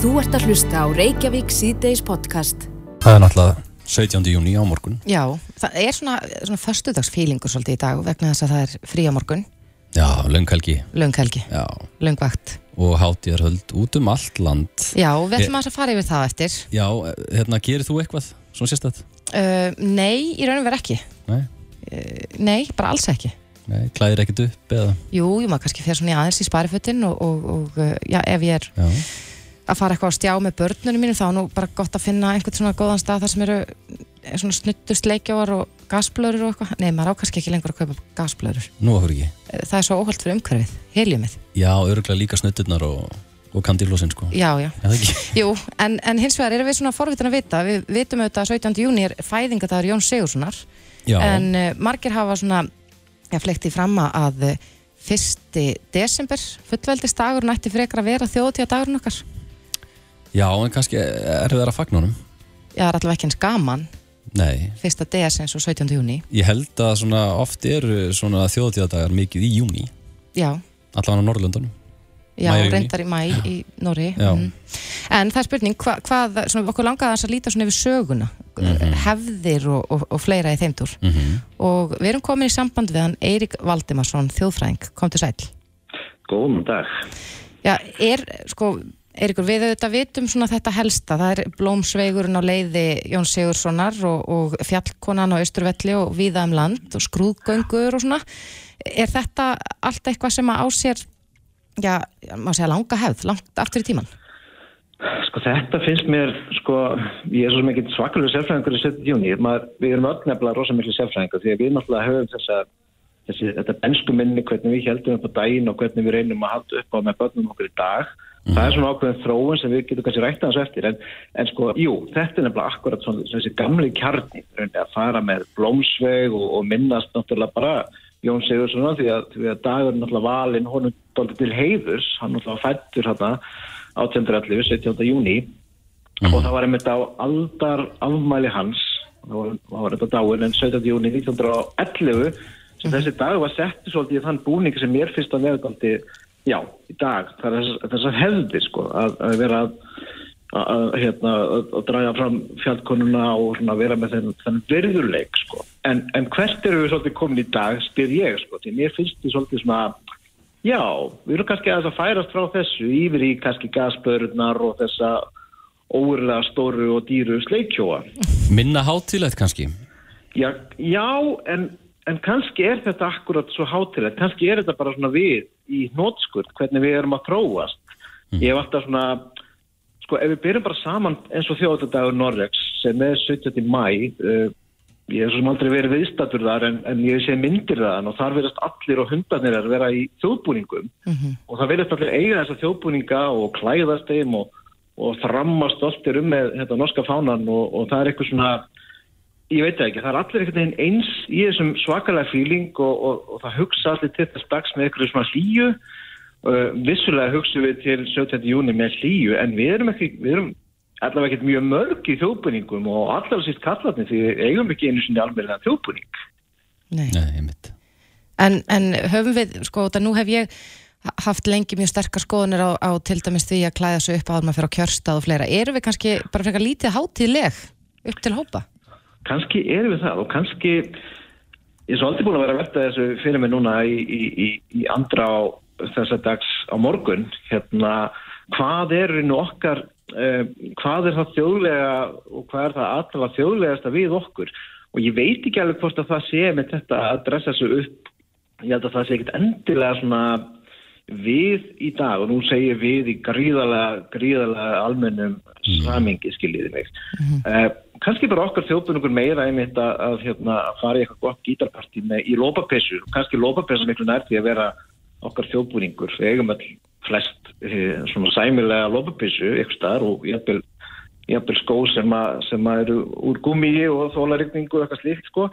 Þú ert að hlusta á Reykjavík síðdeis podcast. Það er náttúrulega 17. júni á morgun. Já, það er svona, svona föstudagsfílingur svolítið í dag vegna þess að það er frí á morgun, Já, lönghelgi. lönghelgi, Já. löngvakt. Og hátíðarhöld út um allt land. Já, við ætlum að fara yfir það eftir. Já, hérna, gerir þú eitthvað svona sérstætt? Uh, nei, í raun og verið ekki. Nei, Uh, nei, bara alls ekki. nei, klæðir ekkert upp eða? Jú, jú, maður kannski fer svona í aðeins í sparifötin og, og, og uh, já, ef ég er Já. Að fara eitthvað á stjá með börnunum mínu þá er nú bara gott að finna einhvern svona góðan stað þar sem eru eh, svona snuttust leikjáar og gasblöður og eitthvað. Nei, maður á kannski ekki lengur að kaupa gasblöður. Nú okkur ekki. Það er svo óholt fyrir umhverfið, heljumið. Já, örgulega líka snutturnar og, og kandílósin, sko. Já, já. Já. Jú, en, en hins vegar erum við svona forvitin að vita, við vitum auðvitað að 17. júni er fæðingadagur Jón Sigurssonar Já, en uh, margir hafa svona ja, flektið fram að uh, fyrsti desember fullveldisdagur nætti frekar að vera þjóðtíðadagurinn okkar já, en kannski er það að fagna honum. Já, það er allavega ekki eins gaman Nei, fyrsta DS eins og 17. júni ég held að svona oft eru svona þjóðtíðadagar mikið í júni. Já, Allavega á Norrlöndunum. já, júní. reyndar í mæ í Nóri Já. En það er spurning, hva, hvað, svona, okkur langaði aðeins að líta svona yfir söguna Mhm. hefðir og, og, og fleira í þeim túr Mm og við erum komin í samband við hann Eirik Valdimarsson, þjóðfræðing, kom til sæl Góðan dag. Já, er, sko, Eirikur, við auðvitað vitum svona þetta helsta, það er blómsveigurinn á leiði Jón Sigurssonar og, og fjallkonan á Östurvelli og viða um land og skrúðgöngur og svona. Er þetta allt eitthvað sem að á sér, já, má segja langa hefð, langt aftur í tíman? Sko þetta finnst mér, sko, ég er svo mikið svakalur sérfræðingur í 17. júni, Maður, við erum öll nefnilega rosa miklu sérfræðingur því að við náttúrulega höfum þessa, þessi, þetta bensku minni, hvernig við heldum upp á daginn og hvernig við reynum að halda upp á með börnum okkur í dag. Það er svona ákveðin þróun sem við getum kannski rætt aðeins eftir, en, en sko, jú, þetta er nefnilega akkurat svona þessi gamli kjarni, að fara með blómsveg og, og minnast náttúrulega bara Jón Sigursson því að, að dagurinn náttúrulega valinn honum dálítið til heiðurs, hann náttúrulega fættur hérna 1811, 17. júni og það var einmitt á aldar afmæli hans það var, það var þetta dáin en 17. júni 1911 sem þessi dag var settu svolítið í þann búning sem mér finnst að dálítið, já, í dag það er þess, þessar hefði sko að, að vera að, að, hérna, að, að draga fram fjallkonuna og svona vera með þenn, þenn verðurleik sko en, en hvert eru við svolítið komin í dag spyr ég sko, því mér finnst því svolítið svona Já, við erum kannski að færast frá þessu yfir í kannski gasbörurnar og þessa óurlega stóru og dýru sleikjóa. Minna hátíðlegt kannski. Já, já en, en kannski er þetta akkurat svo hátilegt, kannski er þetta bara svona við í hnótskurt, hvernig við erum að þróast. Ég hef alltaf svona, sko ef við byrjum bara saman eins og þjóðadagur Norregs sem er 17. mæ, uh, ég hef svo sem aldrei verið viðstatur þar en, en ég sé myndir þaðan og þar verðast allir og hundarnir að vera í þjóðbúningum og það verðast allir eiga þessa þjóðbúninga og klæðast þeim og, og þrammast stoltir um með þetta norska fánan og, og það er eitthvað svona ég veit það ekki, það er allir einhvern veginn eins í þessum svakalega fíling og, og, og það hugsa allir til þess dags með eitthvað svona hlýju uh, vissulega hugsa við til 17. júni með hlýju en við erum ekki, við erum allavega ekkert mjög mörg í þjóðbúningum og allavega sýtt kallarni því við eigum ekki einu sinni alveg þjóðbúning. Nei. Nei. En, en höfum við, sko, þetta nú hef ég haft lengi mjög sterkar skoðunir á, á til dæmis því að klæða sig upp á að maður fyrir á kjörstað og fleira. Erum við kannski bara frekar lítið hátíðleg upp til hópa? Kannski erum við það og kannski ég er svo aldrei búin að vera að verta þessu fyrir mig núna í, í, í, í andra á þessa dags á morgun. Hérna, hvað er nú okkar uh, hvað er það þjóðlega og hvað er það allavega þjóðlegasta við okkur? Og ég veit ekki alveg hvort að það sé með þetta að dressa sig upp. Ég held að það sé ekkert endilega svona við í dag og nú segir við í gríðalega, gríðalega almennum samingi skiljiði mig. Uh, kannski bara okkar þjóðbunningur meira einmitt að, að, hérna, að fara í eitthvað gott gítarparti með í lópapessu kannski lópapessu miklu nær því að vera okkar þjóðbúningur. Við eigum all flest eh, svona sæmilega lópapessu eitthvað staðar og jafnvel jafnvel skó sem, að, sem að eru úr gummiði og þólarikningu og eitthvað slíkt sko,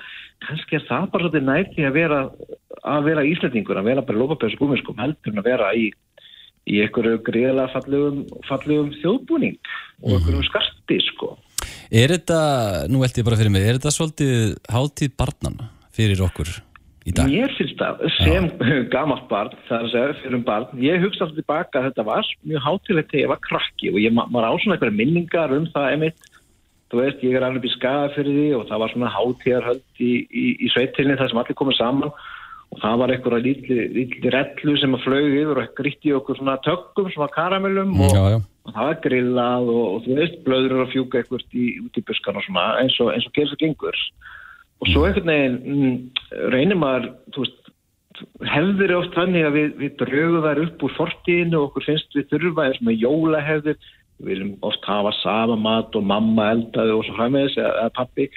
kannski er það bara svolítið nætti að vera, að vera íslendingur, að vera bara lópapessu gummiskóm heldur en að vera í, í einhverju greiðlega fallegum, fallegum þjóðbúning og einhverjum skarti sko. Er þetta, nú held ég bara fyrir mig, er þetta svolítið hátíð barnana fyrir okkur í dag? Mér finnst það sem gamalt barn, það er að segja fyrir um barn, ég hugsa alltaf tilbaka að þetta var mjög hátilegt þegar ég var krakki og ég var á svona eitthvað minningar um það emitt, þú veist, ég er alveg í skaga fyrir því og það var svona hátíðarhöld í, í, í sveitilni þar sem allir komið saman og það var lítli, lítli rellu sem að flög yfir og gríti okkur svona tökkum, svona karamellum og, Já, já. og það var grillað og, og þú veist, blöður að fjúka eitthvað í, út í buskan og svona eins og, eins og gerist og gengur. Og svo einhvern veginn mm, reynir maður, veist hefðir er oft þannig að við, við draugum þær upp úr fortíðinu og okkur finnst við þurfa eins með jólahefðir. Við viljum oft hafa sama mat og mamma eldaði og svo framvegis eða, eða pappi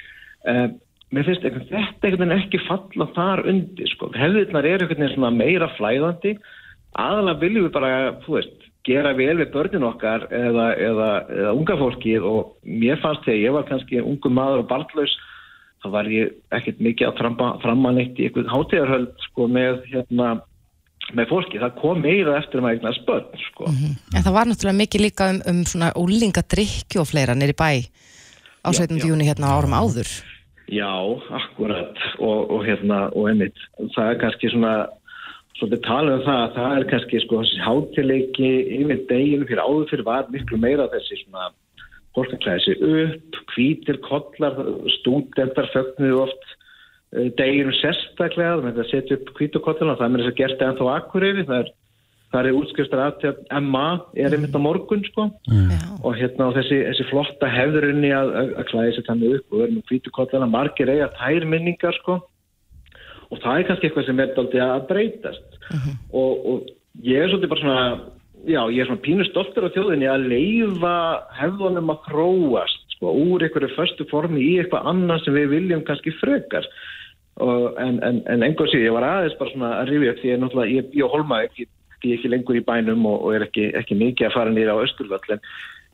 um, mér finnst einhvern, þetta einhvern veginn ekki falla þar undir sko. hefðirnar er einhvern veginn meira flæðandi aðalega viljum við bara, veist gera vel við börnin okkar eða, eða, eða unga fólkið og mér fannst þegar ég var kannski ungu maður og barnlaus þá var ég ekkert mikið að framma, framma neitt í einhvern hátíðarhöld sko, með, hérna, með fólki. Það kom meira eftir um að eigna spöld. Sko. En það var náttúrulega mikið líka um, um svona úlingadrykki og fleira nýri bæ á Já, 17. já. júni hérna árum áður. Já, akkurat. Og, og hérna, og einmitt það er kannski svona svolítið tala um það að það er kannski sko þessi hátileiki yfir deginu fyrir áður fyrir var miklu meira þessi svona fólk að klæða sig upp, hvítir kollar, stúdentar fögnuðu oft uh, deginu sérstaklega, þannig að setja upp hvítukollarna, það er með þess að gert ennþá akkureyri, það er Það er útskjöfstar aðtjátt Emma er einmitt á morgun sko. Já. og hérna á þessi, þessi flotta hefðurinni að, að, að klæði sér þannig upp og verður með hvítu kollana, margir eiga tær minningar sko. Og það er kannski eitthvað sem er daldið að breytast. Og, og ég er svolítið bara svona já, ég er svona pínu stoltur á þjóðinni að leifa hefðunum að þróast sko, úr einhverju föstu formi í eitthvað annað sem við viljum kannski frekar. Og, en, en, en engur síðan, ég var aðeins bara svona að rifja upp því ég náttúrulega, ég, ég holma ekki er ekki lengur í bænum og, og er ekki, ekki mikið að fara nýra á Östurvöllin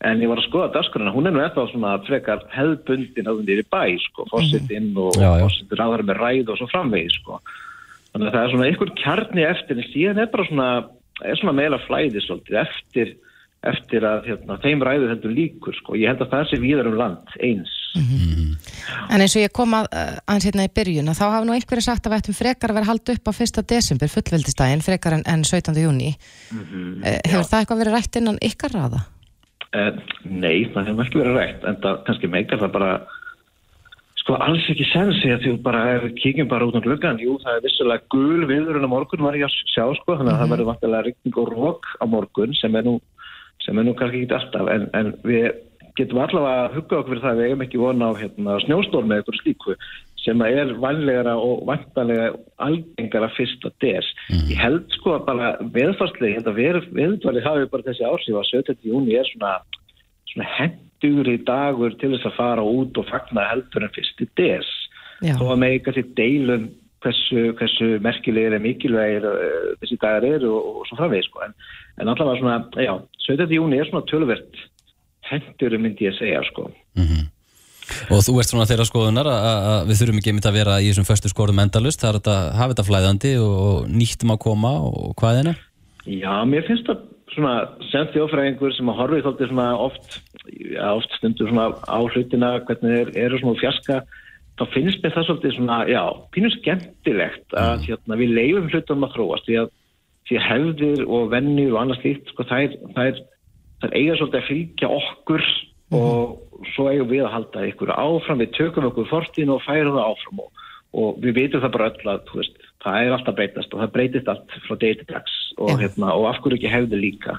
en ég var að skoða dagskrana, hún er nú eftir svona frekar hefðbundin er í bæ sko, fórsetinn og fórsetinn ráðar með ræð og svo framvegi sko. þannig að það er svona einhver kjarni eftir en síðan er bara svona er svona meila flæði svolítið eftir, eftir að hérna, þeim ræðu heldur líkur sko. ég held að það sé víðar um land eins En eins og ég kom að uh, aðeins hérna í byrjun að þá hafa nú einhverju sagt að við ættum frekar að vera haldið upp á 1. desember fullveldistægin frekar en, en 17. júni. Mhm, uh, hefur það eitthvað verið rætt innan ykkar raða? Eh, nei, það hefur ekki verið rætt en það kannski meikar það bara sko alls ekki sensi að því bara kíkjum bara út á gluggan jú, það er vissulega gul viðurinn á morgun var ég að sjá sko, þannig að það verður sem er nú kannski ekki alltaf en, en við getum allavega að hugga okkur fyrir það að við eigum ekki vona á hérna, snjóstorm með eitthvað slíku sem er vanlegara og vantanlega algengara fyrsta des. Ég held sko að bara veðfarslega, ég held að veð, veðdvali hafi bara þessi ársif að 17. júni er svona, svona hendugri dagur til þess að fara út og fagna heldur en fyrsti des. Já. Þó að með eitthvað til deilum hversu, hversu merkilegir er mikilvægir uh, þessi dagar eru og, og svo framvegis sko. En, en allavega svona, já, 17. júni er svona tölvert hendur myndi ég segja sko. Og þú ert svona þeirra skoðunar að, að- að við þurfum ekki einmitt að vera í þessum föstu skorum endalust, það er þetta, hafa þetta flæðandi og, nýttum að koma og hvað er Já, mér finnst það svona sem þjófræðingur sem að horfi þóttið svona oft, já, oft stundur svona á hlutina hvernig þeir eru svona fjarska þá finnst mér það svolítið svona, já, pínu skemmtilegt að hérna, við leifum hlutum að þróast því að, því að hefðir og vennir og annað slíkt, sko, þær, þær, þær eiga svolítið að fylgja okkur og svo eigum við að halda ykkur áfram, við tökum okkur fortíðin og færum það áfram og, og við veitum það bara öll að þú veist, það er alltaf breytast og það breytist allt frá degi til dags og, hérna, og af hverju ekki hefði líka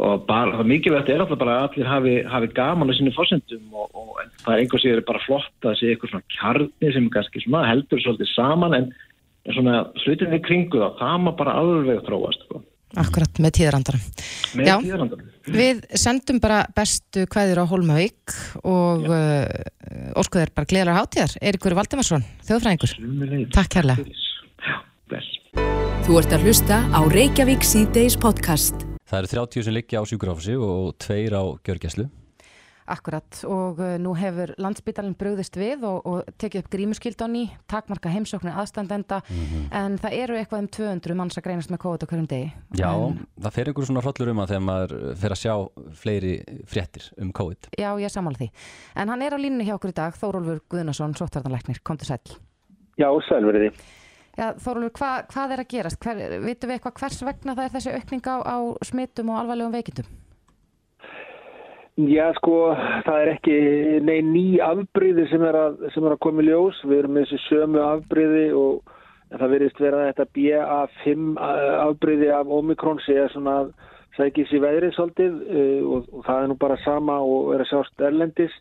og bara, það mikilvægt er alltaf bara að allir hafi, hafi gaman á sínum fórsendum og, og en það er einhver sér bara flott að sé eitthvað svona kjarni sem kannski svona heldur svolítið saman en, en svona slutinni kringu það, það má bara alveg þróast sko. Akkurat með tíðrandarum. með Já. tíðarandanum. Við sendum bara bestu kveðir á Hólmavík og uh, óskuðir bara gleðlar hátíðar. Eiríkur Valdimarsson, þjóðfræðingur. Takk kærlega. Já, bless. Þú ert að hlusta á Reykjavík síðdeis podcast. Það eru 30 sem liggja á sjúkrafossi og tveir á gjörgæslu. Akkurat og uh, nú hefur landsbytalinn brugðist við og, og tekið upp grímuskild á ný, takmarka heimsóknir aðstandenda en það eru eitthvað um 200 manns að greinast með COVID á hverjum degi. Já, En, það fer einhver svona hrollur um að þegar maður fer að sjá fleiri fréttir um COVID. já, ég samála því. En hann er á línunni hjá okkur í dag, Þórólfur Guðnason, sóttvartanleiknir, kom til sæl. Já, sælverði. Já, Þórulur, hva, hvað er að gerast? Hver, vitum við eitthvað hvers vegna það er þessi aukning á, á smittum og alvarlegum veikindum? Já, sko, það er ekki neinn ný afbríði sem er að, sem er að koma í ljós. Við erum með þessi sömu afbríði og það verðist vera þetta BA5 afbríði af Omikron sé svona að sækis í veðrið svolítið uh, og, og það er nú bara sama og er að sjást erlendis.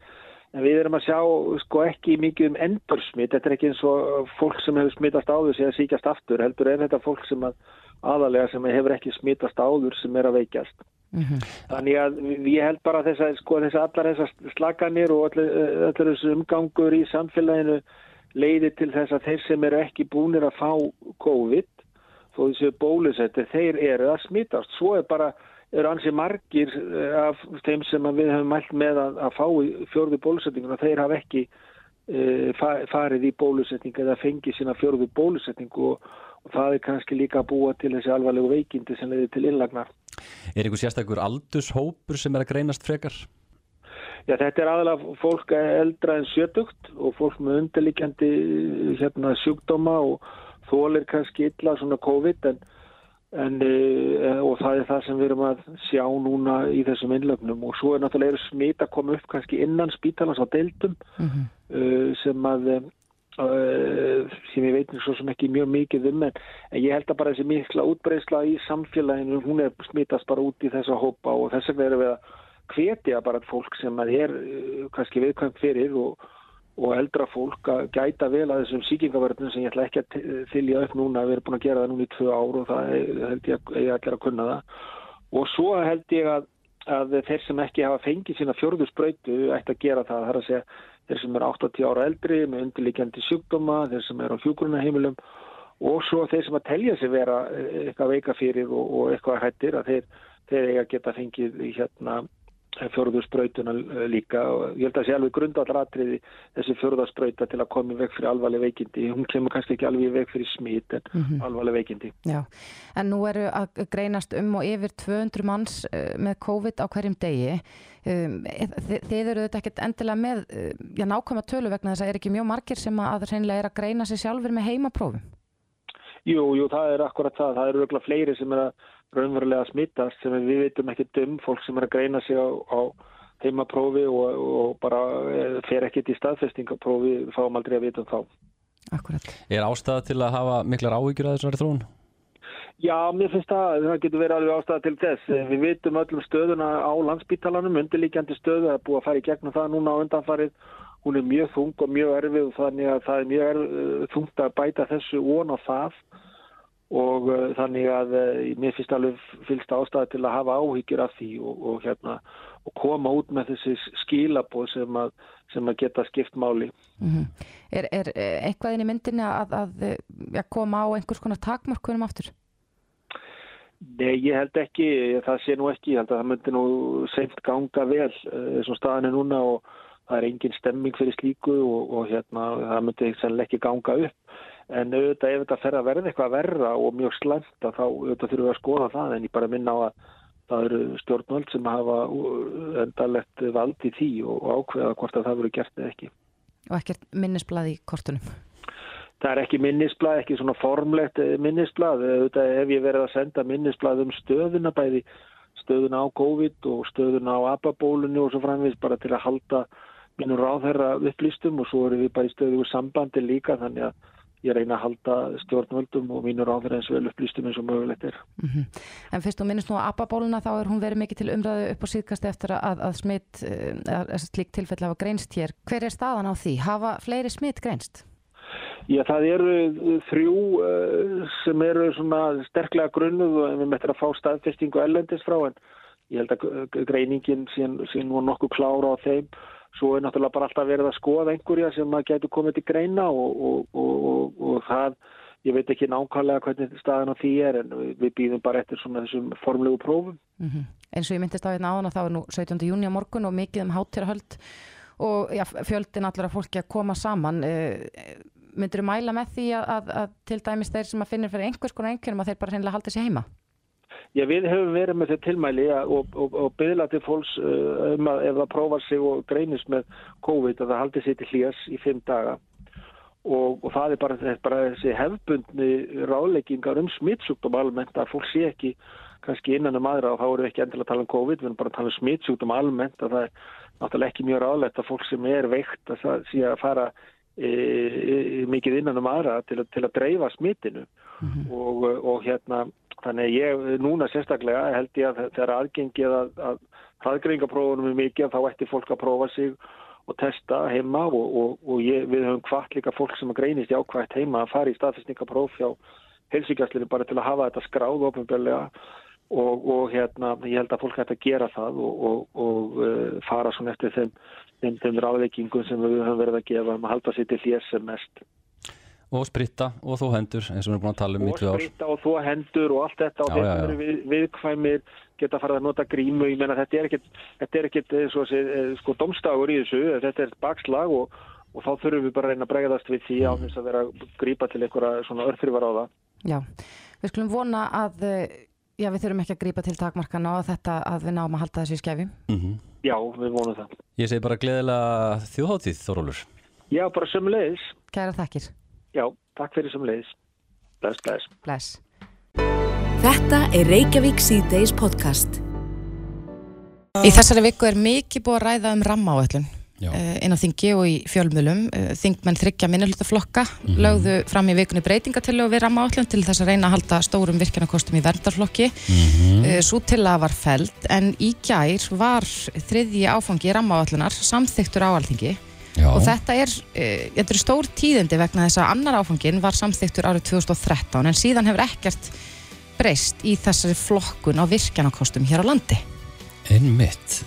En við erum að sjá sko ekki mikið um endursmitt. Þetta er ekki eins og fólk sem hefur smittast áður sem síkjast aftur. Heldur er þetta fólk sem að, aðalega sem hefur ekki smittast áður sem er að veikjast. Mm -hmm. Þannig að ég held bara þess að sko þess að allar þessar slaganir og allar þessu umgangur í samfélaginu leiði til þess að þeir sem eru ekki búinir að fá COVID þó þessu bólusettir, þeir eru að smittast. Svo er bara, eru ansið margir af þeim sem við höfum mælt með að, að fá fjörðu bólusetningun og þeir hafa ekki e, farið í bólusetning eða fengið sína fjörðu bólusetning og, og það er kannski líka að búa til þessi alvarlegu veikindi sem leiði til innlagnar. Er einhver sérstakur aldurshópur sem er að greinast frekar? Já, þetta er aðalega fólk eldra en sjötugt og fólk með undirlikjandi hérna, sjúkdóma og þólir kannski illa svona COVID en, en, e, og það er það sem við erum að sjá núna í þessum innlögnum og svo er náttúrulega smita koma upp kannski innan spítalans á deildum mm -hmm. uh, sem að sem ég veit svo sem ekki mjög mikið um en, en ég held að bara þessi mikla útbreysla í samfélaginu, hún er smittast bara út í þessa hópa og þess vegna erum við að hvetja bara fólk sem að er kannski viðkvæmt fyrir og, og eldra fólk að gæta vel að þessum síkingavörnum sem ég ætla ekki að þylja upp núna, við erum búin að gera það núna í tvö ár og það held ég að ætla að kunna það. Og svo held ég að, að þeir sem ekki hafa fengið sína fjörðusbröytu ætti að gera það, það er að segja þeir sem eru 80 ára eldri með undirlikjandi sjúkdóma, þeir sem eru á fjúgrunaheimilum og svo þeir sem að telja sig vera eitthvað veika fyrir og, og eitthvað hættir að þeir, þeir eiga geta fengið hérna fjörðursprautuna líka og ég held að það sé alveg grundallatriði þessi fjörðursprauta til að koma í veg fyrir alvarleg veikindi. Hún kemur kannski ekki alveg í veg fyrir smít en mm -hmm. alvarleg veikindi. Já, en nú eru að greinast um og yfir 200 manns með COVID á hverjum degi. Þið eru þetta ekkert endilega með já, nákvæma tölu vegna þess að er ekki mjög margir sem að reynilega er að greina sig sjálfur með heimaprófum? Jú, jú, það er akkurat það, það eru öll fleiri sem er að raunverulega smittast sem við veitum ekki dum, fólk sem er að greina sig á, á heimaprófi og, og bara eh, fer ekkit í staðfestingaprófi, fáum aldrei að vita um þá. Akkurat. Er ástæða til að hafa miklar áhyggjur að þessari þrún? Já, mér finnst það, það getur verið alveg ástæða til þess. Við veitum öllum stöðuna á landsbítalanum, undirlíkjandi stöðu, það er búið að fara í gegnum það núna á undanfarið. Hún er mjög þung og mjög erfið og þannig að það er mjög þungt að bæta þessu von og það og uh, þannig að uh, mér finnst alveg fylgst ástæði til að hafa áhyggjur af því og, og, hérna, og koma út með þessi skilabóð sem, sem að geta skipt máli. Mm -hmm. er, er eitthvað inn í myndinni að, að, að koma á einhvers konar takmörkunum aftur? Nei, ég held ekki, það sé nú ekki, ég held að það myndi nú seint ganga vel þessum staðinu núna og það er engin stemming fyrir slíku og, og hérna, það myndi sannlega ekki ganga upp en auðvitað ef þetta fer að verða eitthvað verra og mjög slæmt þá auðvitað þurfum við að skoða það en ég bara minna á að það eru stjórnvöld sem hafa endalett vald í því og ákveða hvort að það verður gert eða ekki. Og ekkert minnisblad í kortunum? Það er ekki minnisblad, ekki svona formlegt minnisblad, auðvitað ef ég verið að senda minnisblad um stöðuna bæði stöðuna á COVID og stöðuna á ababólunni og svo framvís bara til að halda minnur ráðherra upplýstum og svo eru við bara í stöðu sambandi líka þannig að ég reyna að halda stjórnvöldum og mínur áður eins vel upplýstum eins og mögulegt er. Mm -hmm. En fyrst og minnist nú að ABBA-bóluna þá er hún verið mikið til umræðu upp á síðkast eftir að, að smitt, eh, að slík tilfell hafa greinst hér. Hver er staðan á því? Hafa fleiri smitt greinst? Já, það eru þrjú uh, sem eru svona sterklega grunnuð og við möttum að fá staðfestingu ellendist frá en ég held að greiningin sín nú nokkuð klára á þeim svo er náttúrulega bara alltaf verið að skoða einhverja sem að getur komið til greina og, og, og, og það, ég veit ekki nákvæmlega hvernig staðan á því er en við býðum bara eftir svona þessum formlegu prófum. Mm -hmm. En svo ég myndist á hérna áðan að það er nú 17. júni á morgun og mikið um hátirahöld og já, fjöldin allar að fólki að koma saman. Eh, myndur þú mæla með því að, að, að til dæmis þeir sem að finnir fyrir einhvers konar einhvernum að þeir bara hreinlega halda sér heima? Já, við hefum verið með þetta tilmæli og, og, og byggla til fólks uh, um að ef það prófar sig og greinist með COVID að það haldi sér til hlýjas í fimm daga. Og, og það er bara, bara þessi hefbundni ráðleggingar um smittsjúkdóm almennt að fólk sé ekki kannski innan um aðra og þá erum við ekki endilega að tala um COVID, við erum bara að tala um smittsjúkdóm almennt að það er náttúrulega ekki mjög ráðlegt að fólk sem er veikt að það sé að fara e, e, mikið innan um aðra til, að- til að dreifa smittinu og, og hérna þannig að ég núna sérstaklega held ég að þegar aðgengið að, að hraðgreiningaprófunum er mikið þá ætti fólk að prófa sig og testa heima og, og, og ég, við höfum hvart líka fólk sem að greinist jákvægt heima að fara í staðfestningapróf hjá heilsugjastlinu bara til að hafa þetta skráð ofinbjörlega og, og hérna ég held að fólk hætti að gera það og, og, og uh, fara svona eftir þeim, þeim, þeim ráðleikingum sem við höfum verið að gefa um að halda sér til þér sem mest. Og spritta og þó hendur eins og við erum búin að tala um í og tvö ár. spritta og þó hendur og allt þetta og já. eru við, viðkvæmir geta farið að nota grímu, ég meina þetta er ekkit þetta er ekkit eh, svo að segja, eh, sko domstagur í þessu, þetta er bakslag og, og þá þurfum við bara að reyna að bregðast við því á þess að vera að grípa til einhverja svona örþrifar á það. Já, við skulum vona að já, við þurfum ekki að grípa til takmarkana og þetta að við náum að halda þessu í skefi. Mhm. Já, við vonum það. Ég segi bara gleðilega þjóðháttíð, Þórólur Já, bara sömulegis. Kæra þakkir. Já, takk fyrir sömulegis. Bless, bless. Bless. Þetta er Reykjavík C-Days podcast. Í þessari viku er mikið búið að ræða um uh, inn á þingi og í fjölmjölum. Uh, þingmenn þryggja minnihlutaflokka Mhm. lögðu fram í vikunni breytingatillu við rammaáætlun til þess að reyna að halda stórum virkjanakostum í verndarflokki. Mhm. Uh, Svo til að var feld en í gær var þriðji áfangi rammaáætlunar samþyktur á alþingi Já, og þetta er, þetta er stór tíðindi vegna þess að annar áfangin var samþyktur árið 2013 en síðan hefur ekkert breyst í þessari flokkun á virkjanakostum hér á landi. Einmitt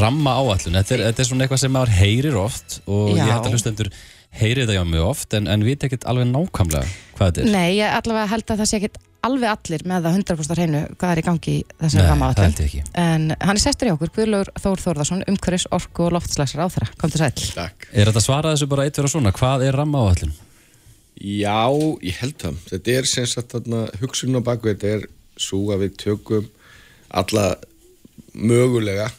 ramma áallun, þetta er, þetta er svona eitthvað sem maður heyrir oft og Já. ég held að hlustendur heyri þetta hjá mig oft en, en veit ekkert alveg nákvæmlega hvað þetta er Nei, ég allavega held að það sé ekkit alveg allir með það 100% á hreinu hvað er í gangi í þessari Nei, það held ég ekki En hann er sestur í okkur, Guðlaugur Þór Þórðarsson, umhverfis, orku og loftslagsar á þeirra. Kom til sæl. Takk. Er þetta að svara þessu bara eitt vera svona, hvað er ramma áallun? Já, ég held það. Þetta er sem sagt þarna mögulega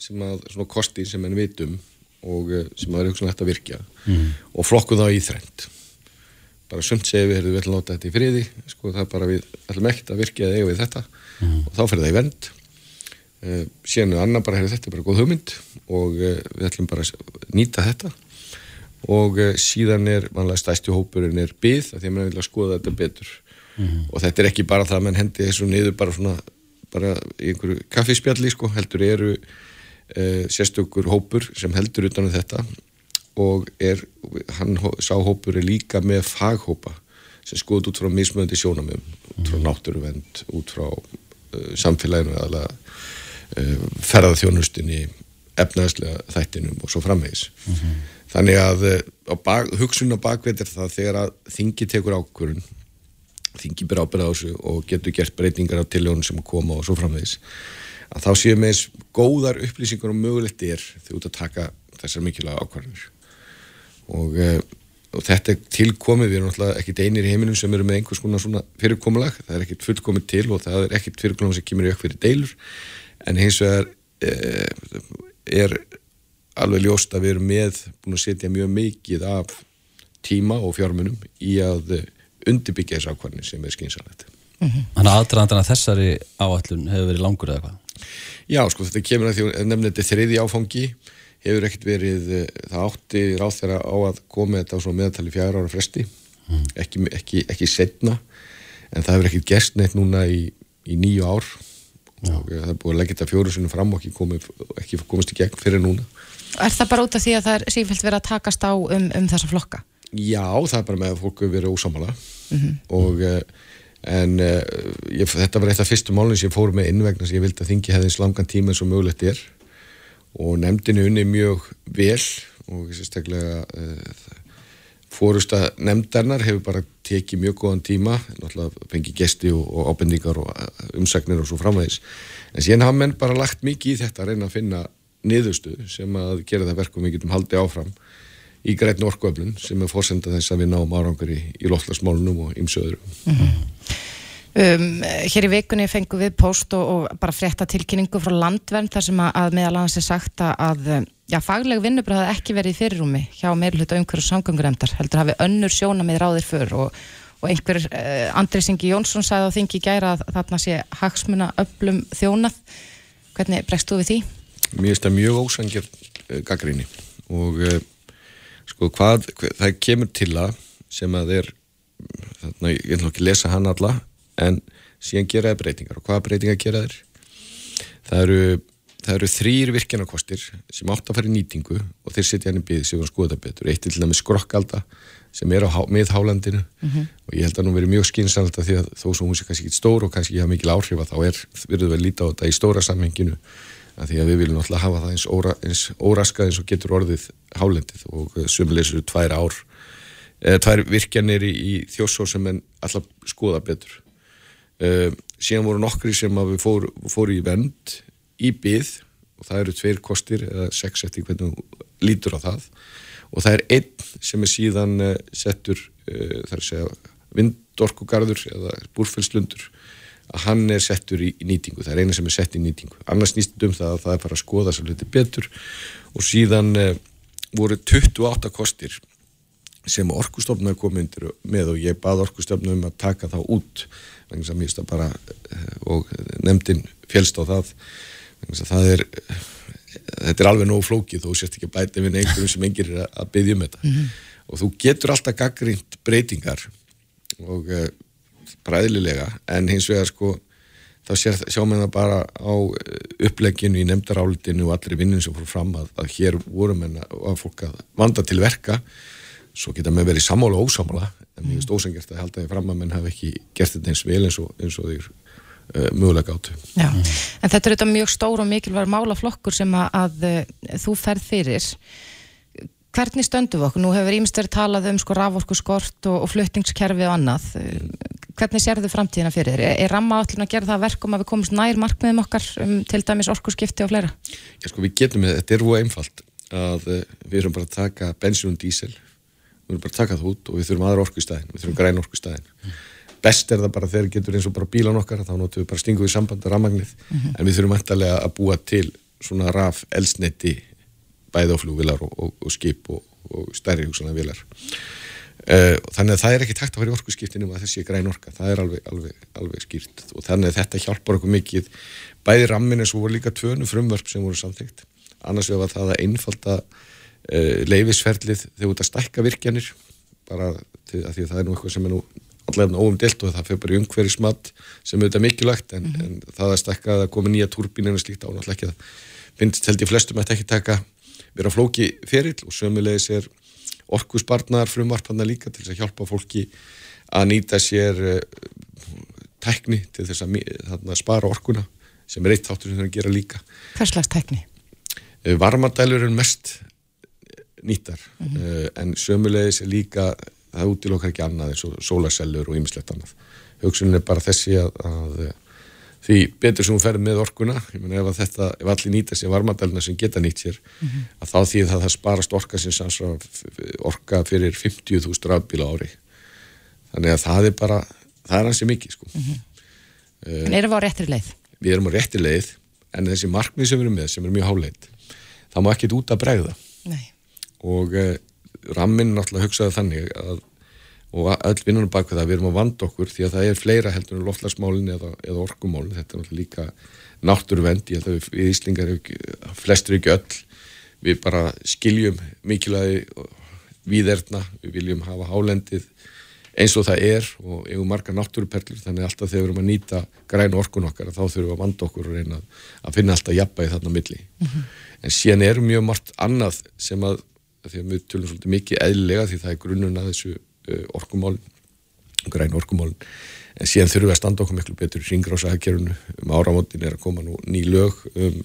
sem að svona kosti sem enn vitum og eh, sem að er hugsunum hægt að virkja. Og flokkum þá í þrend. Bara sumt segir við, við ætlum að láta þetta í friði, sko það er bara við ætlum ekkert að virkja eða eiga við þetta. Og þá fyrir það í vend. Uh, síðan er annar bara, þetta er bara góð hugmynd og uh, við ætlum bara að nýta þetta. Og uh, síðan er vanlega stæsti hópurinn er byð því að mann vil að skoða þetta betur. Og þetta er ekki bara það að mann hendi þessu niður bara svona bara í einhverju kaffispjalli sko heldur eru uh, sérstökur hópur sem heldur utan um þetta og er, hann sá hópur er líka með faghópa sem skoðut út frá mismöndi sjónamöðum út frá náttúruvend, út frá uh, samfélaginu eða uh, ferðarþjónustinni efnaðslega þættinum og svo framvegis. Þannig að uh, á bak, hugsun á bakveit er það þegar að þingi tekur ákvörun þingi ber ábyrða á þessu og getur gert breytingar á tillögunum sem koma og svo framvegis að þá séum við eins góðar upplýsingar og mögulegt er þegar út að taka þessar mikilvæga ákvarðanir. Og, uh, og þetta er tilkomið, við erum náttúrulega ekkit einir í heiminum sem eru með einhvers konar svona fyrirkomulag það er ekkit fullkomið til og það er ekkit fyrirkomulag sem kemur í auk fyrir deilur. En hins vegar uh, er alveg ljóst að við erum með búin að setja mjög mikið af tíma og fjármunum í að eh, undirbyggja þessu ákvarðin sem er skynsalegt. Þannig að aðdraðandana þessari áallun hefur verið langur eða hvað? Já, sko, þetta kemur að því að nefna þetta þriði áfangi, hefur ekkert verið, eh, það átti ráð þeirra á að koma þetta á svona meðatali fjara ára fresti, ekki, ekki, ekki setna, en það hefur ekkert gerst neitt núna í, í nýju ár og eh, það er búið að leggja þetta fjóru sinni fram og ekki, komið, ekki komist í gegn fyrir núna. Er það bara út af því að það er sífælt verið að takast á um, um þessa flokka? Já, það er bara með að fólk hefur verið ósámála og uh, en uh, ég, þetta var eitt af fyrstu málunum sem ég fór með inn vegna sem ég vildi að þingi hefði eins langan tíma eins og mögulegt er. Og nefndinu unni mjög vel og sérstaklega uh, fórusta nefndarnar hefur bara tekið mjög góðan tíma náttúrulega fengið gesti og, og ábendingar og umsagnir og svo framvegis. En síðan hafa menn bara lagt mikið í þetta að reyna að finna niðurstuð sem að gera það verkum við getum haldið áfram í grætni orkuöflun sem er fórsenda þess að við náum árangur í, í loftlagsmálunum og ymsu öðru. Um, hér í vikunni fengum við post og, og bara frétta tilkynningu frá landvernd þar sem að, að meðal annars er sagt að, já, fagleg vinnubröð hafi ekki verið í fyrirrúmi hjá meirluta umhverju samgönguremdar heldur hafi önnur sjóna með ráðir för og, og einhver uh, Andri Singi Jónsson sagði á þingi gæra að þarna sé hagsmuna öllum þjónað hvernig bregst þú við því? Mér finnst það mjög ósangjar uh, gaggrinni og uh, sko hvað, hvað það kemur til að sem að er þarna, ég ætla ekki að lesa hann alla en síðan gera það breytingar og hvaða breytingar gera þeir? Það eru, það eru þrýr virkjanarkostir sem átt að fara í nýtingu og þeir setja hann í byggði sem við skoðum það betur. Eitt til dæmis skrokkalda sem er á miðhálandinu mm -hmm. og ég held að nú verið mjög skynsalda því að þó sem hún sé kannski ekki stór og kannski ekki hafa mikil áhrif að þá er, verður við að líta á þetta í stóra samhenginu að því að við viljum alltaf hafa það eins, óra, eins óraskað eins og getur orðið hálendið og sömulegsur tvær ár eða tvær virkjanir í, í þjósó sem en alltaf skoða betur. Uh, síðan voru nokkri sem við fóru, fóru í vend í byð og það eru tveir kostir eða sex eftir hvernig lítur á það. Og það er einn sem er síðan settur uh, þar að segja vindorkugarður eða búrfellslundur að hann er settur í, nýtingu það er eina sem er sett í nýtingu. Annars nýst um það að það er fara að skoða svo litið betur. Og síðan voru 28 kostir sem orkustofnaði komið með og ég bað orkustofnaði um að taka það út. Bara eh, og nefndin félst á það. Það er þetta er alveg nóg flókið og sérst ekki að bæta við einhverjum sem engir er að byggja um þetta. Mm -hmm. og þú getur alltaf gaggrínt breytingar og uh, bræðilega en hins vegar sko þá sjáum við það bara á eh, uppleginu í nefndarálitinu og allir vinnin sem fór fram að, að hér vorum en að fólk að vanda til verka. Svo geta með verið sammála og ósamála en mér finnst ósangert að halda því fram að menn hafi ekki gert þetta eins vel eins og, eins og þeir uh, mögulega áttu. Já, en þetta er þetta mjög stór og mikilvæg málaflokkur sem að, að uh, þú ferð fyrir. Hvernig stöndum við okkur? Nú hefur ímest verið talað um sko raforku skort og, og fluttingskerfi og annað hvernig sér þau framtíðina fyrir þér? Er, ramma allir að gera það verkum að við komumst nær markmiðum okkar um til dæmis orkuskipti og fleira? Já sko við getum, þetta er úr einfalt að uh, við erum bara að taka bensín og dísel við þurfum bara að taka það út og við þurfum aðra orku í staðin við þurfum græn orku í staðin mm. best er það bara þegar getur eins og bara bílan okkar þá notum við bara stingu í samband að ramagnið mm -hmm. en við þurfum eftirlega að búa til svona raf elsneti bæði á flugvilar og, og, og skip og, og stærri hugsanar vilar þannig að það er ekki takt að fara í orku skiptinu að þessi er græn orka, það er alveg, alveg, alveg skýrt. Og þannig að þetta hjálpar okkur mikið. Bæði rammin eins og voru líka tvönu frumvörp sem voru samþygt annars vegar það að einfalda uh, leifisferlið þegar ert að stækka virkjanir. Bara til, að því að það er nú eitthvað sem er nú allavega óumdelt og það fyrir bara í umhverjismat sem auðvitað mikilvægt en, mm -hmm. en það að stækka að koma nýja turbín en slíkt ánáttúrulega ekki að finnst held ég flestum að þetta ekki taka vera flóki ferill og sömulegis er orkusbarnar frumvarpanna líka til þess að hjálpa fólki að nýta sér uh, tækni til þess að, að spara orkuna sem er eitt þáttur sem það er að gera líka Hvers slags tækni? Uh, varmadælur er mest nýttar mm -hmm. uh, en sömulegis er líka það útilokkar ekki annað eins og sólarsellur og ýmislegt annað hugsunin er bara þessi að, að eh, því betur sem hún ferði með orkuna ég menn ef, þetta, ef allir nýta sér varmadæluna sem geta nýtt sér mm -hmm. að þá því að það sparast orka sem sannsra orka fyrir 50.000 rafbíla ári þannig að það er bara það er hansi mikið sko. mm -hmm. uh, En erum við á réttri leið? Við erum á réttri leið en þessi markmið sem við erum með sem er mjög háleit það má ekkit út að bregða Nei og eh, ramminn náttúrulega hugsaði þannig að og öll vinnunum bak við það, við erum að vanda okkur því að það er fleira heldur en loftlagsmálinn eða, eða orkumálinn, þetta er náttúrulega líka náttúruvend, ég held að við, við Íslingar flestur ekki öll. Við bara skiljum mikilvægi viðerna, við viljum hafa hálendið eins og það er og eigum marga náttúruperlur, þannig alltaf þegar við erum að nýta græna orkun okkar, þá þurfum við að vanda okkur og reyna að finna alltaf jafnbæði þarna milli. Mm -hmm. en síðan er mjög margt annað sem að því að við tölum svolítið mikið eðlilega því það er grunnun að þessu orkumál græn orkumál en síðan þurfum við að standa okkur miklu betur í ringrásaðgerfunu um áramótin er að koma nú ný lög um,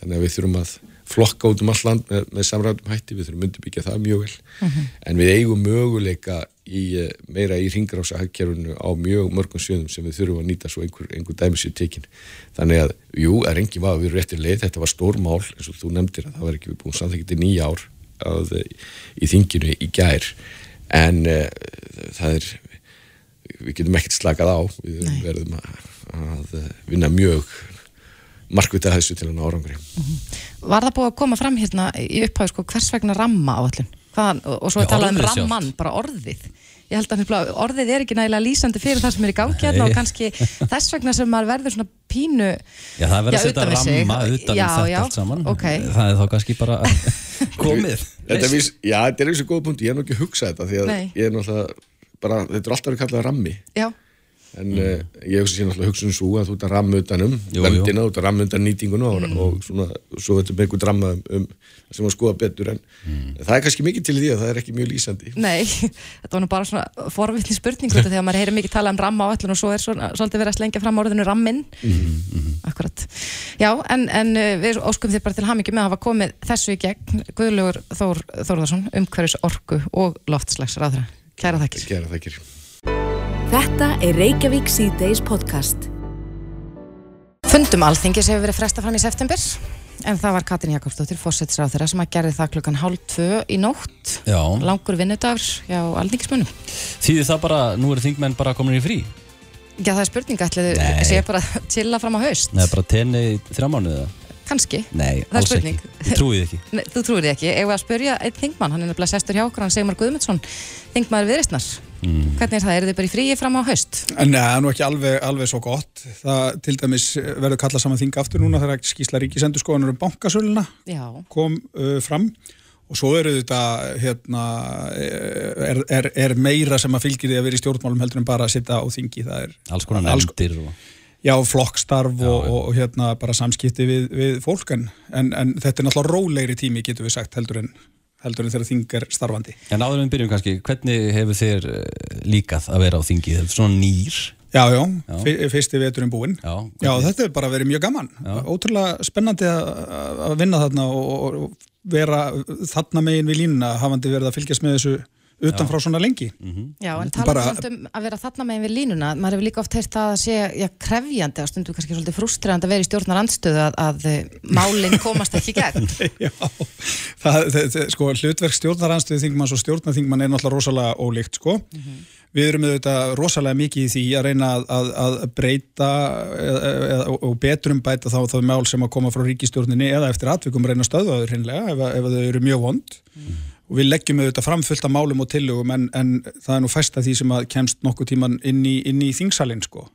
þannig að við þurfum að flokka út um all land með, með samræðum hætti, við þurfum undirbyggja það mjög vel. Mhm. -huh. en við eigum möguleika í, uh, meira í ringrásaðgerfunu á mjög mörgum sjöðum sem við þurfum að nýta svo einhver, einhver dæmis í tekin. Þannig að, jú, er engi var við réttir leið, þetta var stór mál eins og þú nefndir að það var ekki búin samþekkt í nýja ár að, í þinginu í gær en uh, það er við getum ekkert slakað á við Nei. verðum að, að eh, vinna mjög markvitað þessu til hann árangri Var það búið að koma fram hérna í upphæðu sko, hvers vegna ramma áallun? Hvaðan, og, svo Já, er talað um ramman, bara orðið. Ég held að orðið er ekki nægilega lýsandi fyrir það sem er í gangi hérna og kannski þess vegna sem maður verður svona pínu Já, það er Já, að setja ramma utan Já, um þetta já, allt saman ok. Það er þá kannski bara komið. Þetta er, vís, já, þetta er eins og góð punkt, ég er nú ekki að hugsa þetta því að Nei. ég er náttúrulega bara, þetta er alltaf verið kallað rammi. Já, en mm. ég hugsa sér náttúrulega hugsun svo að þú ert að ramma utanum vendina, þú ert að ramma utan nýtinguna og, og svona, svo veitum við einhvern ramma um, um sem að skoða betur. En það er kannski mikið til því að það er ekki mjög lýsandi. Nei, þetta var nú bara svona forvittni spurning út af því að maður heyrir mikið tala um ramma áallun og svo er svona, svolítið verið að slengja fram orðinu rammin Akkurat Já, en, en uh, við óskum þér bara til hamingi með að hafa komið þessu í gegn Guðlugur Þór Þórðarsson, umhverfis orku og loftslags ráðra Kæra þakkir. Gera það ekki Þetta er Reykjavík C-Days podcast. Fundum alþingis hefur verið fresta fram í september en það var Katrin Jakobsdóttir, fósetsráð þeirra sem að gerði það klukkan hálf tvö í nótt. Já, langur vinnudagur hjá alþingismunum þýðir það bara, nú eru þingmenn bara komin í frí Já, það er spurning, ætliðu Nei. sé bara að chilla fram á haust? Nei, bara tenni í þrjá mánuði kannski, Nei, Það er alls spurning. ekki Ég trúi því ekki. Nei, þú trúir því ekki, ef við að spurja einn þingmann, hann er nefnilega sestur hjá okkur, hann Sigmar Guðmundsson þingmaður viðristnar mm. hvernig er það, eru þið bara í fríi fram á haust? En það er nú ekki alveg, alveg svo gott. Það til dæmis verður kallað saman þing aftur núna þegar skísla ríkisendur um bankasöluna Já, kom uh, fram og svo eru þetta hérna, er, er, er meira sem að fylgir því að vera í stjórnmálum heldur en bara að sitta á þingi. Er Alls konar nefndir og... já, flokkstarf Já, og, og, hérna bara samskipti við, við fólk en, en, þetta er náttúrulega rólegri tími getur við sagt heldur en, heldur en þegar þing er starfandi. En áður en við byrjum kannski, hvernig hefur þér eh, líkað að vera á þingi? Þetta er svona nýr Já, já, Já. fyrsti veturinn búinn. Já, Já, þetta er bara verið mjög gaman. Ótrúlega spennandi að vinna þarna og, og vera þarna megin við línuna hafandi verið að fylgjast með þessu utanfrá svona lengi. Já, en Bara- tala um að vera þarna megin við línuna, maður hefur líka oft heyrt það að sé já, krefjandi og stundum kannski svolítið frústrandi að vera í stjórnar andstöðu að, að eh, málin komast ekki gegn. Já, það, það, það, sko, hlutverk stjórnaranstöðu þingmanns og stjórnarþingmann er náttúrulega rosalega ólíkt, sko. Við erum auðvitað rosalega mikið í því að reyna að, að, að breyta og betrum bæta þá þá mál sem að koma frá ríkistjórninni eða eftir atvikum reyna að stöðva þau hreinlega ef, ef þau eru mjög vond. Og við leggjum auðvitað framfullt af málum og tillögum en, en það er nú fæst að því sem að kemst nokkuð tíman inn í, inn í þingsalinn, sko.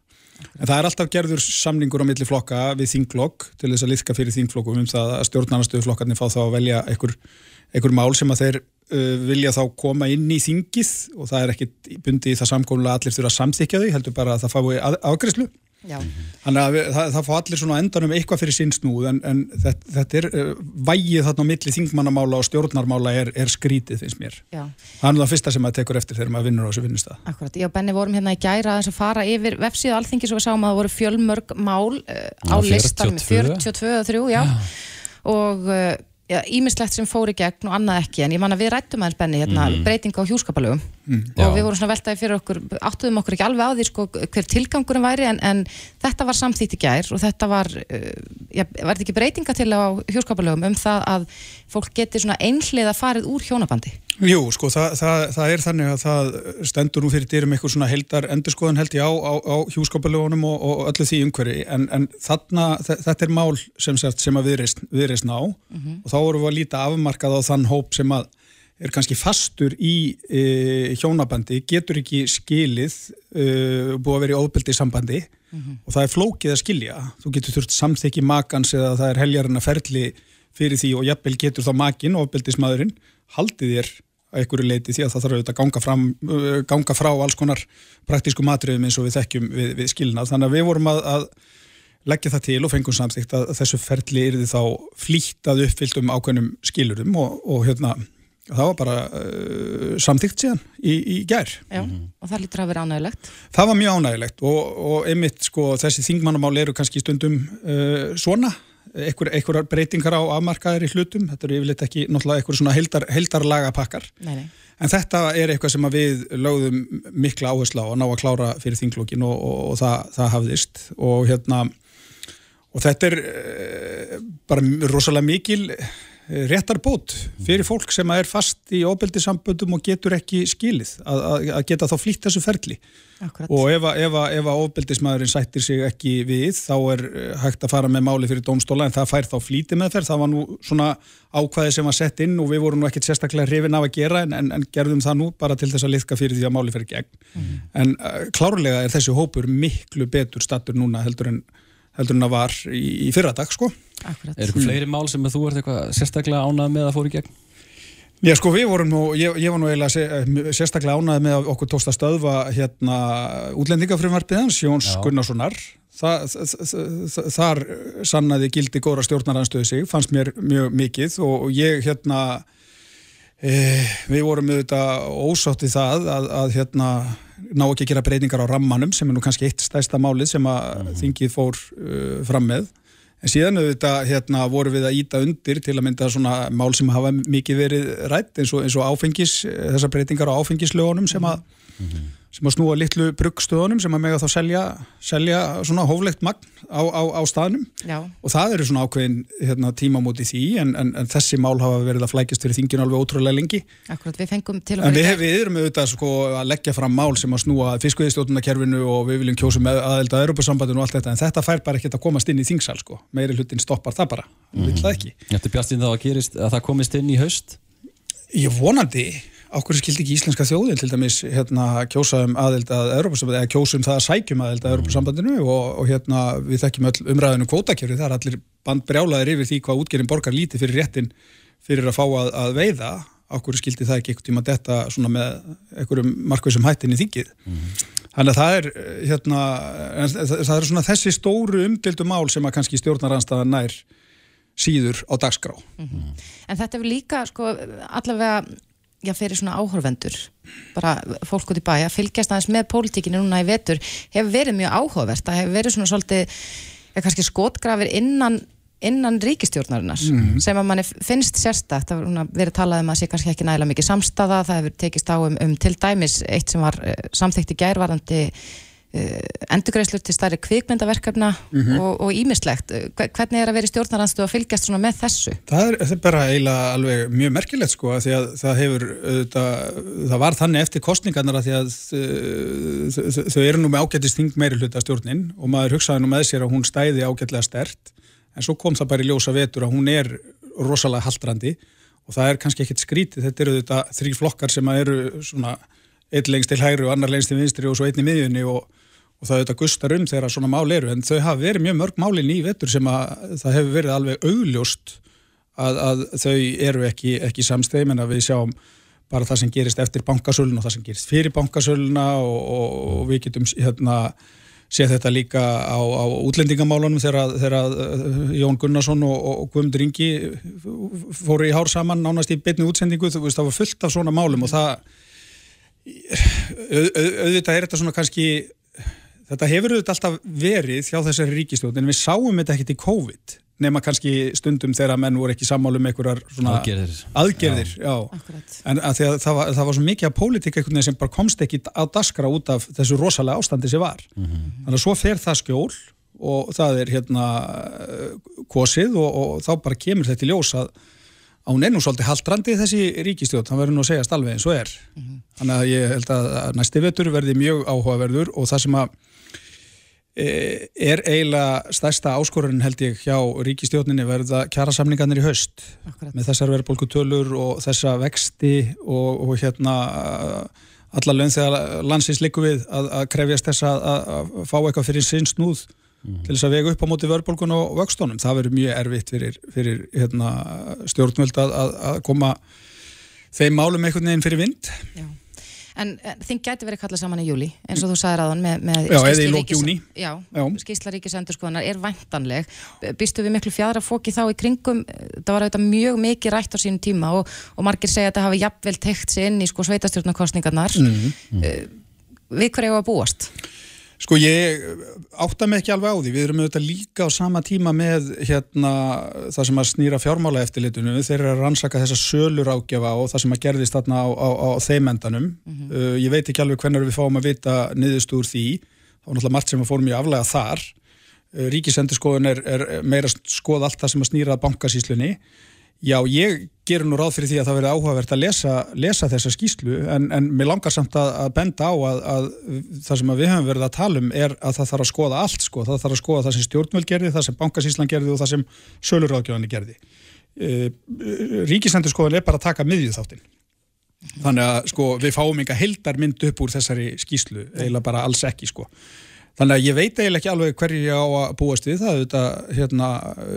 En það er alltaf gerður samningur á milli flokka við þinglokk til þess að liðka fyrir þingflokkum um það að stjórnarnastöðuflokkarnir fá þá að velja einhver, einhver mál sem að þeir uh, vilja þá koma inn í þingið og það er ekkit bundið í það samkómulega að allir þurfa að samþykja því, heldur bara að það fái að, afgræslu. Já, Þannig að við, það, það fá allir svona endanum eitthvað fyrir sinn snúð en, en þetta, þetta er uh, vægið þarna á milli þingmannamála og stjórnarmála er, er skrítið finnst mér. já. Það er nú það fyrsta sem maður tekur eftir þegar maður vinnur á þessu vinnustað. Akkurat, ég og Benni vorum hérna í gæra aðeins að fara yfir vefsíðu alþingis og við sáum að það voru fjölmörg mál uh, á Já, listan 42. 42 eða 3, já, og uh, já, ímislegt sem fór í gegn og annað ekki, en ég man að við rættum aðeins Benni hérna, breytinga á hjúskapalögum Já. og við vorum svona veltaði fyrir okkur áttuðum okkur ekki alveg á því sko, hver tilgangurum væri en, en þetta var samþýtt í gær og þetta var, uh, já, var þetta ekki breytinga til á hjúskapalögum um það að fólk geti svona einhliða farið úr hjónabandi Jú, sko, það, það, það er þannig að það stendur nú fyrir dyrum eitthvað svona heldar endurskoðan held ég á, á, á hjúskapalögunum og, og öllu því umhverfi. En, en þarna, þe- þetta er mál sem, sagt, sem að viðreist, ná og þá vorum við að líta afmarkað á þann hóp sem að er kannski fastur í e, hjónabandi, getur ekki skilið, e, búið að vera í óbyldi sambandi. Og það er flókið að skilja. Þú getur þurft samþykki makans eða það er heljarinn að ferli fyrir því og jafnvel getur þá makin, óbyldismadurinn, haldið þér að einhverju leiti því að það þarf auðvitað að ganga, fram, uh, ganga frá alls konar praktísku matriðum eins og við þekkjum við, við skilnað. Þannig að við vorum að, að leggja það til og fengum samþygt að þessu ferli yrði þá flýtt að uppfylltum ákveðnum skilurum og, og hérna það var bara uh, samþygt síðan í, í gær. Já, og það lítur að vera ánægilegt Það var mjög ánægilegt og, og einmitt sko þessi þingmannamál eru kannski stundum uh, svona, einhver, einhverjar breytingar á afmarkaðir í hlutum, þetta eru yfirleitt ekki náttúrulega einhver svona heldar, heldarlaga pakkar Nei, nei. en þetta er eitthvað sem við lögðum mikla áherslu á að ná að klára fyrir þinglókin og, og, og það, það hafðist. Og hérna og þetta er uh, bara rosalega mikil réttar bót fyrir fólk sem er fast í ofbeldisamböndum og getur ekki skilið að, að, að geta þá flýtt þessu ferli. Akkurat. og ef, ef, ef ofbeldismæðurinn sættir sig ekki við þá er eh, hægt að fara með máli fyrir dómstóla en það fær þá flýti með þeir það var nú svona ákvæði sem var sett inn og við vorum nú ekkert sérstaklega hrifin af að gera en, en, en gerðum það nú bara til þess að liðka fyrir því að máli fyrir gegn. En uh, klárlega er þessi hópur miklu betur stattur núna heldur en heldur en að var í, í fyrradag sko Akkurat. Er ykkur fleiri mál sem þú ert eitthvað sérstaklega ánað með að fóru í gegn? Já sko við vorum nú, ég, ég var nú eiginlega sé, eh, sérstaklega ánæði með að okkur tókst að stöðva hérna útlendingafrumvarpið hans, Jóns Já. Gunnarssonar Þa, þ, þ, þ, þar sannaði gildi góðra stjórnaranstöðu sig, fannst mér mjög mikið og ég hérna e, við vorum auðvitað ósátti það að, að hérna ná ekki að gera breytingar á rammanum sem er nú kannski eitt stæsta málið sem að þingið fór uh, fram með. En síðan auðvitað hérna, voru við að íta undir til að mynda svona mál sem hafa mikið verið rætt eins og, eins og áfengis, þessar breytingar á áfengislögunum sem að, sem að snúa litlu bruggstöðunum sem að mega þá selja, selja svona hóflegt magn á, á, á staðnum. Já, og það eru svona ákveðin hérna, tímamóti því en, en, en þessi mál hafa verið að flækjast fyrir þinginu alveg ótrúlega lengi. Akkurat, við fengum til og En með við, dag- við erum auðvitað sko, að leggja fram mál sem að snúa fiskveiðistjóðunarkerfinu og við viljum kjósa með aðelda Europasambandinu og allt þetta, en þetta fær bara ekkert að komast inn í þingsal, sko. Meiri hlutin stoppar það bara, mm. vill það ekki. Þetta er bjastin þá að gerist að það komist inn í haust? Ég vonandi, ákveður skildi ekki íslenska þjóðin til dæmis hérna kjósa um aðeld að Europasambandinu, eða kjósa um það að sækjum aðeld að Europasambandinu og, og hérna við þekkjum öll umræðinu kvótakjöru, það er allir bandbrjálaðir yfir því hvað útgerinn borgar lítið fyrir réttin fyrir að fá að, að veiða ákveður skildi það ekki einhvern tíma detta svona með einhverjum markvísum hættin í þingið. Þannig að það er hérna, en það, það er svona þessi stóru umdildu mál sem að kannski stjórnaranstaðan nær síður á dagskrá. En þetta er líka, sko, allavega já, fyrir svona áhorfendur. Bara fólk út í bæ að fylgjast aðeins með pólitíkinu núna í vetur hefur verið mjög áhugavert, það hefur verið svona svolítið, ja, kannski skotgrafir innan innan ríkistjórnarinnar sem að manni finnst sérstakt. Það verið talað um að sé kannski ekki nægilega mikið samstaða. Það hefur tekist á um, um til dæmis eitt sem var samþykkt í gærvarandi endurgreislur til stærri kvikmyndaverkefna og ímislegt hvernig er að vera í stjórnaranstöðu að fylgjast svona með þessu? Það er, það er bara eiginlega alveg mjög merkilegt sko að því að það hefur auðvitað, það var þannig eftir kostningarnar að því að uh, þau- eru nú með ágættist þing meiri hluta stjórnin og maður hugsaði nú með sér að hún stæði ágætlega stert en svo kom það bara í ljósa vetur að hún er rosalega haldrandi og það er kannski ekkert skrítið, þetta eru þetta þrý flokkar sem eru svona einn lengst til hægri og annar lengst til vinstri og svo einn í miðjunni og, og það auðvitað gustar um þegar svona mál eru en þau hafa verið mjög mörg málin í vetur sem að það hefur verið alveg augljóst að, að þau eru ekki, ekki samstæðum en að við sjáum bara það sem gerist eftir bankasölun og það sem gerist fyrir bankasöluna og, og, og við getum hérna séð þetta líka á, á útlendingamálunum þegar, þegar uh, Jón Gunnarsson og, og Guðmundur Ingi fóru í hár saman nánast í beinni útsendingu, þú veist það var fullt af svona málum og það au- au- auðvitað er þetta svona kannski þetta hefur auðvitað alltaf verið hjá þessari ríkistjórn en við sáum þetta ekkert í COVID nema kannski stundum þegar menn voru ekki sammálu með einhverjar svona Aðgerðir. aðgerðir, já. Akkurat. En að því að það var, það var svo mikið af pólitík veginn sem bara komst ekki á daskra út af þessu rosalega ástandi sem var. Þannig að svo fer það skjól og það er hérna eh, kosið og, og þá bara kemur þetta í ljós að, að hún er nú svolítið haldrandi þessi ríkistjótt, hann verður nú að segjast alveg eins og er. Þannig að ég held að að næsti vetur verði mjög áhugaverður og það sem að er eiginlega stærsta áskorun held ég hjá ríkistjórninni verða kjarasamningarnir í haust Akkurat. með þessar verðbólkutölur og þessa vexti og, og hérna alla laun þegar landsins likur við að, að krefjast þess að, að, fá eitthvað fyrir sinn snúð til þess að vega upp á móti verðbólkun og vöxtónum. Það verður mjög erfitt fyrir, fyrir hérna, stjórnvöld að, að, að koma þeim málum einhvern veginn fyrir vind. Já. En, en þing gæti verið kallað saman í júli eins og þú sagðir aðan með, með Já, lok ríkis-. Já, Já. skýrsla ríkisendurskoðanar er væntanleg Býstu við miklu fjadra fóki þá í kringum það var auðvitað mjög mikið rætt á sínum tíma og, og margir segja að þetta hafi jafnvel tekt sig inn í sko sveitastjórnarkostningarnar mm. Við hverju hefur að búast? Sko ég átta mig ekki alveg á því, við erum auðvitað líka á sama tíma með hérna það sem að snýra fjármála eftirlitinu, þeir eru að rannsaka þessa sölur ágjafa og það sem að gerðist þarna á, á, á þeim endanum. uh, ég veit ekki alveg hvernig við fáum að vita niðurst úr því, það var náttúrulega margt sem að fórum í aflega þar. Uh, Ríkisendurskoðun er, er meira að skoða allt það sem að snýra bankasíslunni. Já, ég gerur nú ráð fyrir því að það verði áhugavert að lesa, lesa þessa skýslu en, en mér langar samt að, að benda á að, að það sem við höfum verið að tala um er að það þarf að skoða allt sko, það þarf að skoða það sem stjórnvöld gerði, það sem bankasíslan gerði og það sem söluráðgjóðanir gerði. E, Ríkisendurskoðan er bara að taka miðjuð þáttinn. Þannig að sko við fáum enga heldar mynd upp úr þessari skýslu, eiginlega bara alls ekki sko. Þannig að ég veit eiginlega ekki alveg hverju ég á að búast við það, þetta hérna,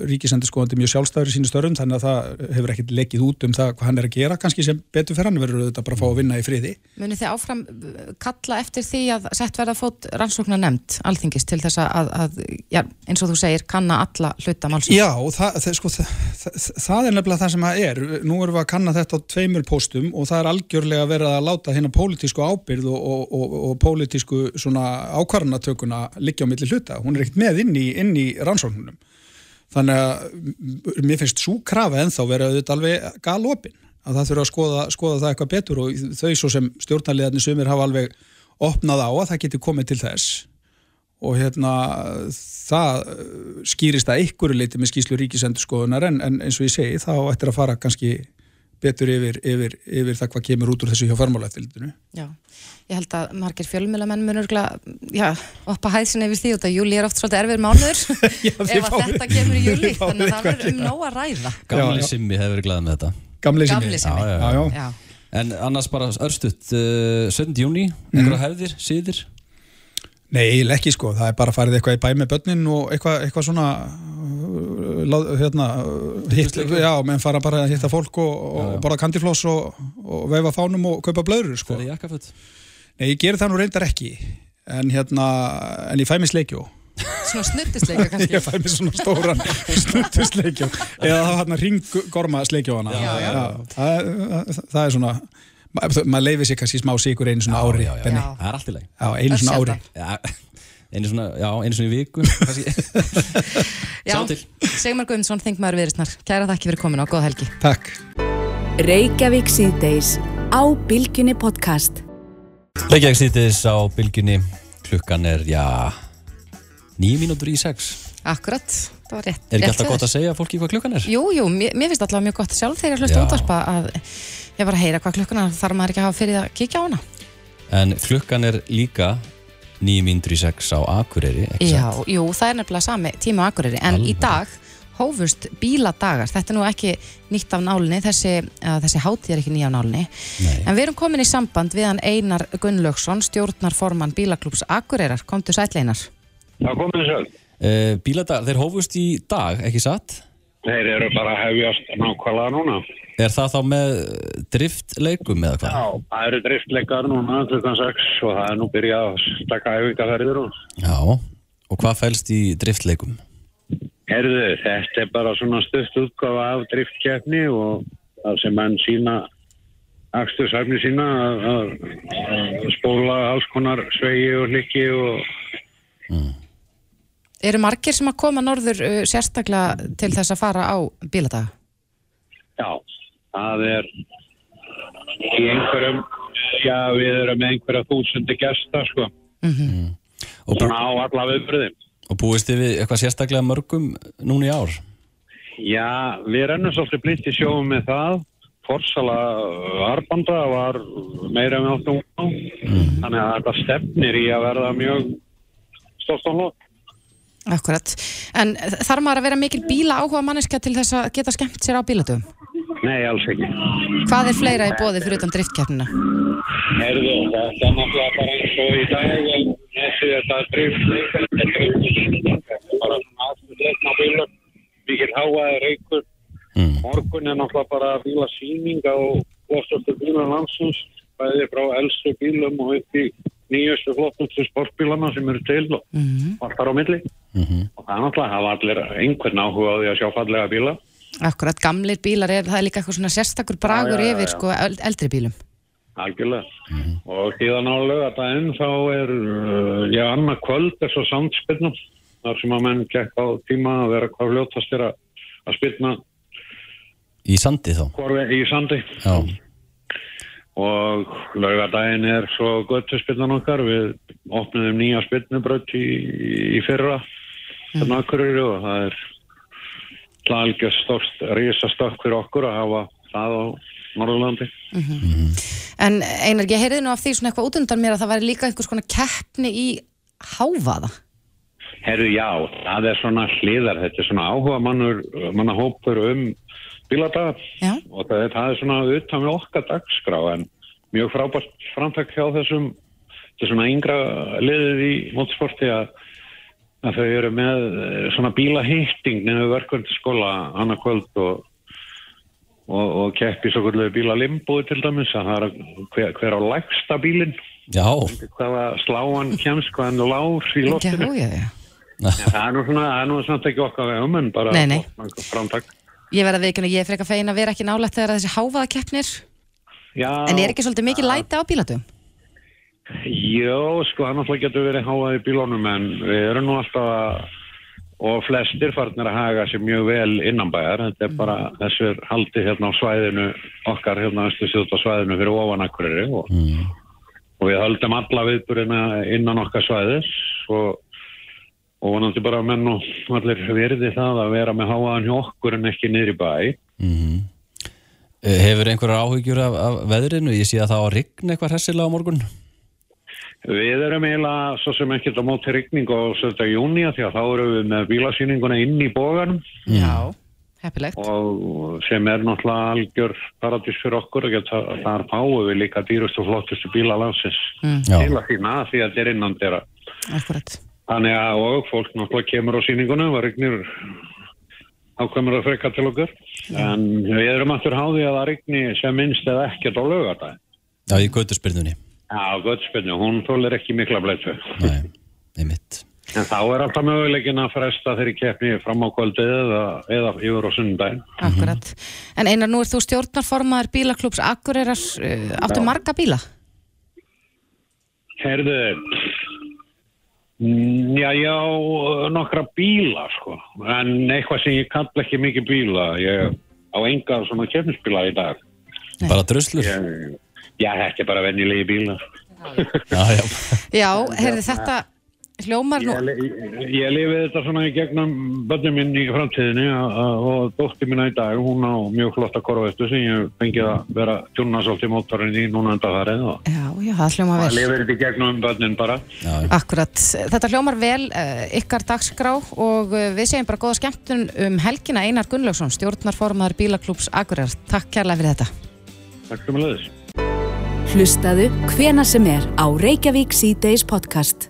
ríkisendurskóðandi mjög sjálfstæður í sínu störfum þannig að það hefur ekkert lekið út um það hvað hann er að gera, kannski sem betur fyrir hann verður þetta bara að fá að vinna í friði. Munið þið áfram uh, kalla eftir því að sett verða fót rannsóknar nefnd alþingis til þess að, að já, eins og þú segir, kanna alla hluta málsum? Já, það, það, sko, það, það er nefnilega það sem að er. Nú erum við að kanna þetta á tveimur póstum og það er algjörlega verið að láta hérna pólitísku ábyrð og, og, og, og pólitísku ákvarðanatökuna liggja á milli hluta. Hún er ekkert með inn í, inn í rannsóknunum. Þannig að mér finnst svo krafa ennþá verið auðvitað alveg galopin að það þurfa að skoða, skoða það eitthvað betur og þau svo sem stjórnarliðarnir sumir hafa alveg opnað á að það getur komið til þess og hérna það skýrist að ykkur leiti með skýslu ríkisendurskoðunar en, en eins og ég segi þá ættir að fara kannski betur yfir, yfir, yfir það hvað kemur út úr þessu hjá farmálaeftilitinu. Já, ég held að margir fjölmjölamenn munur já, oppa hæðsin yfir því og þetta júli er oft svolítið erfir mánuður ef að þetta kemur í júli þannig að það verður um nóg að ræða. Gamli Simmi hefur verið glæðið með þetta. Gamli Simmi. Gamli Simmi. Já, já, já. En annars bara örstuðt, uh, 17. júni, einhverja hefðir, síðir? Nei, eiginlega ekki sko, það er bara farið eitthvað í bæ með börnin og eitthvað, eitthvað svona hérna hitt, já, menn fara bara að hitta fólk og, og borða kandifloss og, og veifa fánum og kaupa blöður sko. Það er jakkaföld? Nei, ég ger það nú reyndar ekki en hérna, en ég fæ mér sleikjó. Svona snuttisleikjó kannski. Ég fæ mér svona stóran snuttisleikjó eða þá hérna ringgorma sleikjóana. Já, já, já. Það, það, það er svona maður leifir sér kannski smá sigur einu svona ári já, já, já. Það er allt í leið. Já, einu svona ári. Já, einu svona, já, einu svona í viku. Já. Sigmar Guðmundsson, þingmaður viðristnar Kæra þakki fyrir komin og góð helgi Takk Reykjavík síðdeis á Bilginni podcast. Reykjavík sýtis á bylginni. Klukkan er, já, nýjum mínútur í sex. Akkurat, það var rétt Er ekki alltaf gott að segja fólki hvað klukkan er? Jú, jú, mér, mér finnst alltaf mjög gott sjálf þegar Já. útvarpa að ég var að heyra hvað klukkuna þarf maður ekki að hafa fyrir að kíkja á hana En klukkan er líka nýjum í sex á Akureyri, ekki Já, jú, það er nefnilega sami tíma á Akureyri en í Alveg. dag hófust bíladagar, þetta er nú ekki nýtt af nálinni, þessi, þessi hátíð er ekki nýja af nálinni, Nei. en við erum komin í samband við hann Einar Gunnlaugsson stjórnarformann bílaklúps Akureyrar, komdu sæll Einar Það komið sér. Uh, bíladag, þeir hófust í dag, ekki satt? Þeir eru bara að hefjast nákvæmlega núna. Er það þá með driftleikum eða hvað? Já, það eru driftleikar núna klukkan 6 og það er nú byrjað að stakka æfingaferðir og Já, og hvað fælst í driftleikum? herðu, þetta er bara svona stutt útgáfa af driftkeppni og það sem menn sína axtursæfni sína að, spóla alls konar svegi og hlikki og Eru margir sem að koma norður uh, sérstaklega til þess að fara á bíladaga? já, það er í einhverjum já, við erum með einhverja þúsundi gesta sko, Og, bú, svona á alla viðbröðum og búist þið við eitthvað sérstaklega mörgum núna í ár? Já, við rennum svolítið blítt í sjóum með það. Forsala arbanda var meira með áttum á. Þannig að þetta stefnir í að verða mjög hlótt. Akkurat, en þarf maður að vera mikil bíla áhuga manneskja til þess að geta skemmt sér á bíladöfum? Nei, alls ekki. Hvað er fleira í bóði fyrir utan driftkeppnina? Herðu, þetta er náttúrulega bara eins og í dag. en Þessi þetta er drift, þetta er drift, þetta er bara svona aðstöðleikna bílum. Mikið háaði reykur. Mm. Morgun er náttúrulega bara bíla síning á flottustu bílum landsins. Bæði frá elstu bílum og upp í nýjustu flottustu sportbílana sem eru til og Mm. allt þar á milli. Mm Og það er náttúrulega að hafa allir einhvern áhuga á því að sjá fallega bíla. Akkurat, gamlir bílar, er, það er líka eitthvað svona sérstakur bragur Já, já, já, yfir já. sko eld- eldri bílum. Algjörlega. Og síðan á lögadaginn þá er, uh, já, annað kvöld er svo samtspilnum. Þar sem að menn gekk á tíma að vera hvað fljótast er að, að spilna Í sandi þá? hvorfi í sandi. Já. Og lögadaginn er svo göttu spilnan okkar. Við opnum nýja spilnubraut í, í fyrra. Þannig akkurir og það er algjör stórst, risastökk fyrir okkur að hafa það á Norðurlandi. En Einar, ég heyrði nú af því svona eitthvað út undan mér að það væri líka einhvers konar keppni í hávaða. Herru, já, það er svona hliðar, þetta er svona áhuga mannur, manna hópur um bíladagar Já. og það er, það er svona utan við okkar dagskrá en mjög frábært framtak hjá þessum, þetta er svona yngra liðið í mótsporti að, að þau eru með eh, svona bílahýtting nefnir verkvöldsskóla annað kvöld og og, og keppi svo kvöldlega bíla limbúi til dæmis að það er hver, hver á lægsta bílinn Já, hvaða sláan kemst, hvaðan lár í. En það er nú svona, það er nú svona ekki okkar vegum en bara framtak. Ég verði að veikuna, ég er frekar fegin að vera ekki nálægt þegar þessi hávaða keppnir. Já, En er ekki svolítið mikið læti á bílatum? Jó, sko, náttúrulega getur verið háað í bílónum en við erum nú alltaf og flestir farnir að haga sér mjög vel innanbæjar, þetta er bara þessu er haldið hérna á svæðinu okkar hérna östu á svæðinu fyrir ofanakurri og, og við höldum alla viðburina innan okkar svæðis og, og vonandi bara menn og allir verði það að vera með háaðan hjá okkur en ekki niður í bæ Eh, hefur einhverjar áhyggjur af, af veðrinu? Ég sé að það á að rigna eitthvað hressilega á morgun. Við erum eiginlega svo sem ekkert á móti rigning á 17. júni því að þá erum við með bílasýninguna inn í bóganum Já, heppilegt. og sem er náttúrulega algjör paradís fyrir okkur og geta, þar fáum við líka dýrustu og flottustu bíla landsins Mm. Til að þína því að þetta er innan þeirra. Akkurat. Þannig að og fólk náttúrulega kemur á sýninguna og rignir ákveðmur að freka til okkur en við erum aftur háði að það rigni sem minnst eða ekkert á lögadaginn. Já, í götuspyrnunni. Já, gott spennu, hún þólir ekki mikla bleitu. Nei, einmitt. En þá er alltaf möguleikin að fresta þeirri keppni fram á kvöldið eða, eða yfir á sundaginn. Akkurat. En Einar, nú er þú stjórnarformaður bílaklúps Akureyrar, uh, áttu marga bíla? Herðu, mm, já, já, nokkra bíla, sko. En eitthvað sem ég kalla ekki mikið bíla. Ég á enga svona keppnisbíla í dag. Bara druslur. Já, þetta er bara venjulegi bílar. Já, já. Já, heyrði þetta hljómar nú... Ég, li- ég lifi þetta svona í gegnum börnum minn í framtíðinni og dóttir minna í dag, hún á mjög flotta korvestu sem ég fengið að vera tjúna svolítið mótorinn í núna enda farið og Já, já, það hljómar það vel. lifir þetta í gegnum börnin bara. já. Akkurat. Þetta hljómar vel uh, ykkar dagskrá og uh, við segjum bara góða skemmtun um helgina Einar Gunnlaugsson, stjórnarformaður bílaklúps Akureyrar. Takk kærlega fyrir þetta. Takk sem að leiðis. Hlustaðu hvena sem er á Reykjavík C-Days podcast.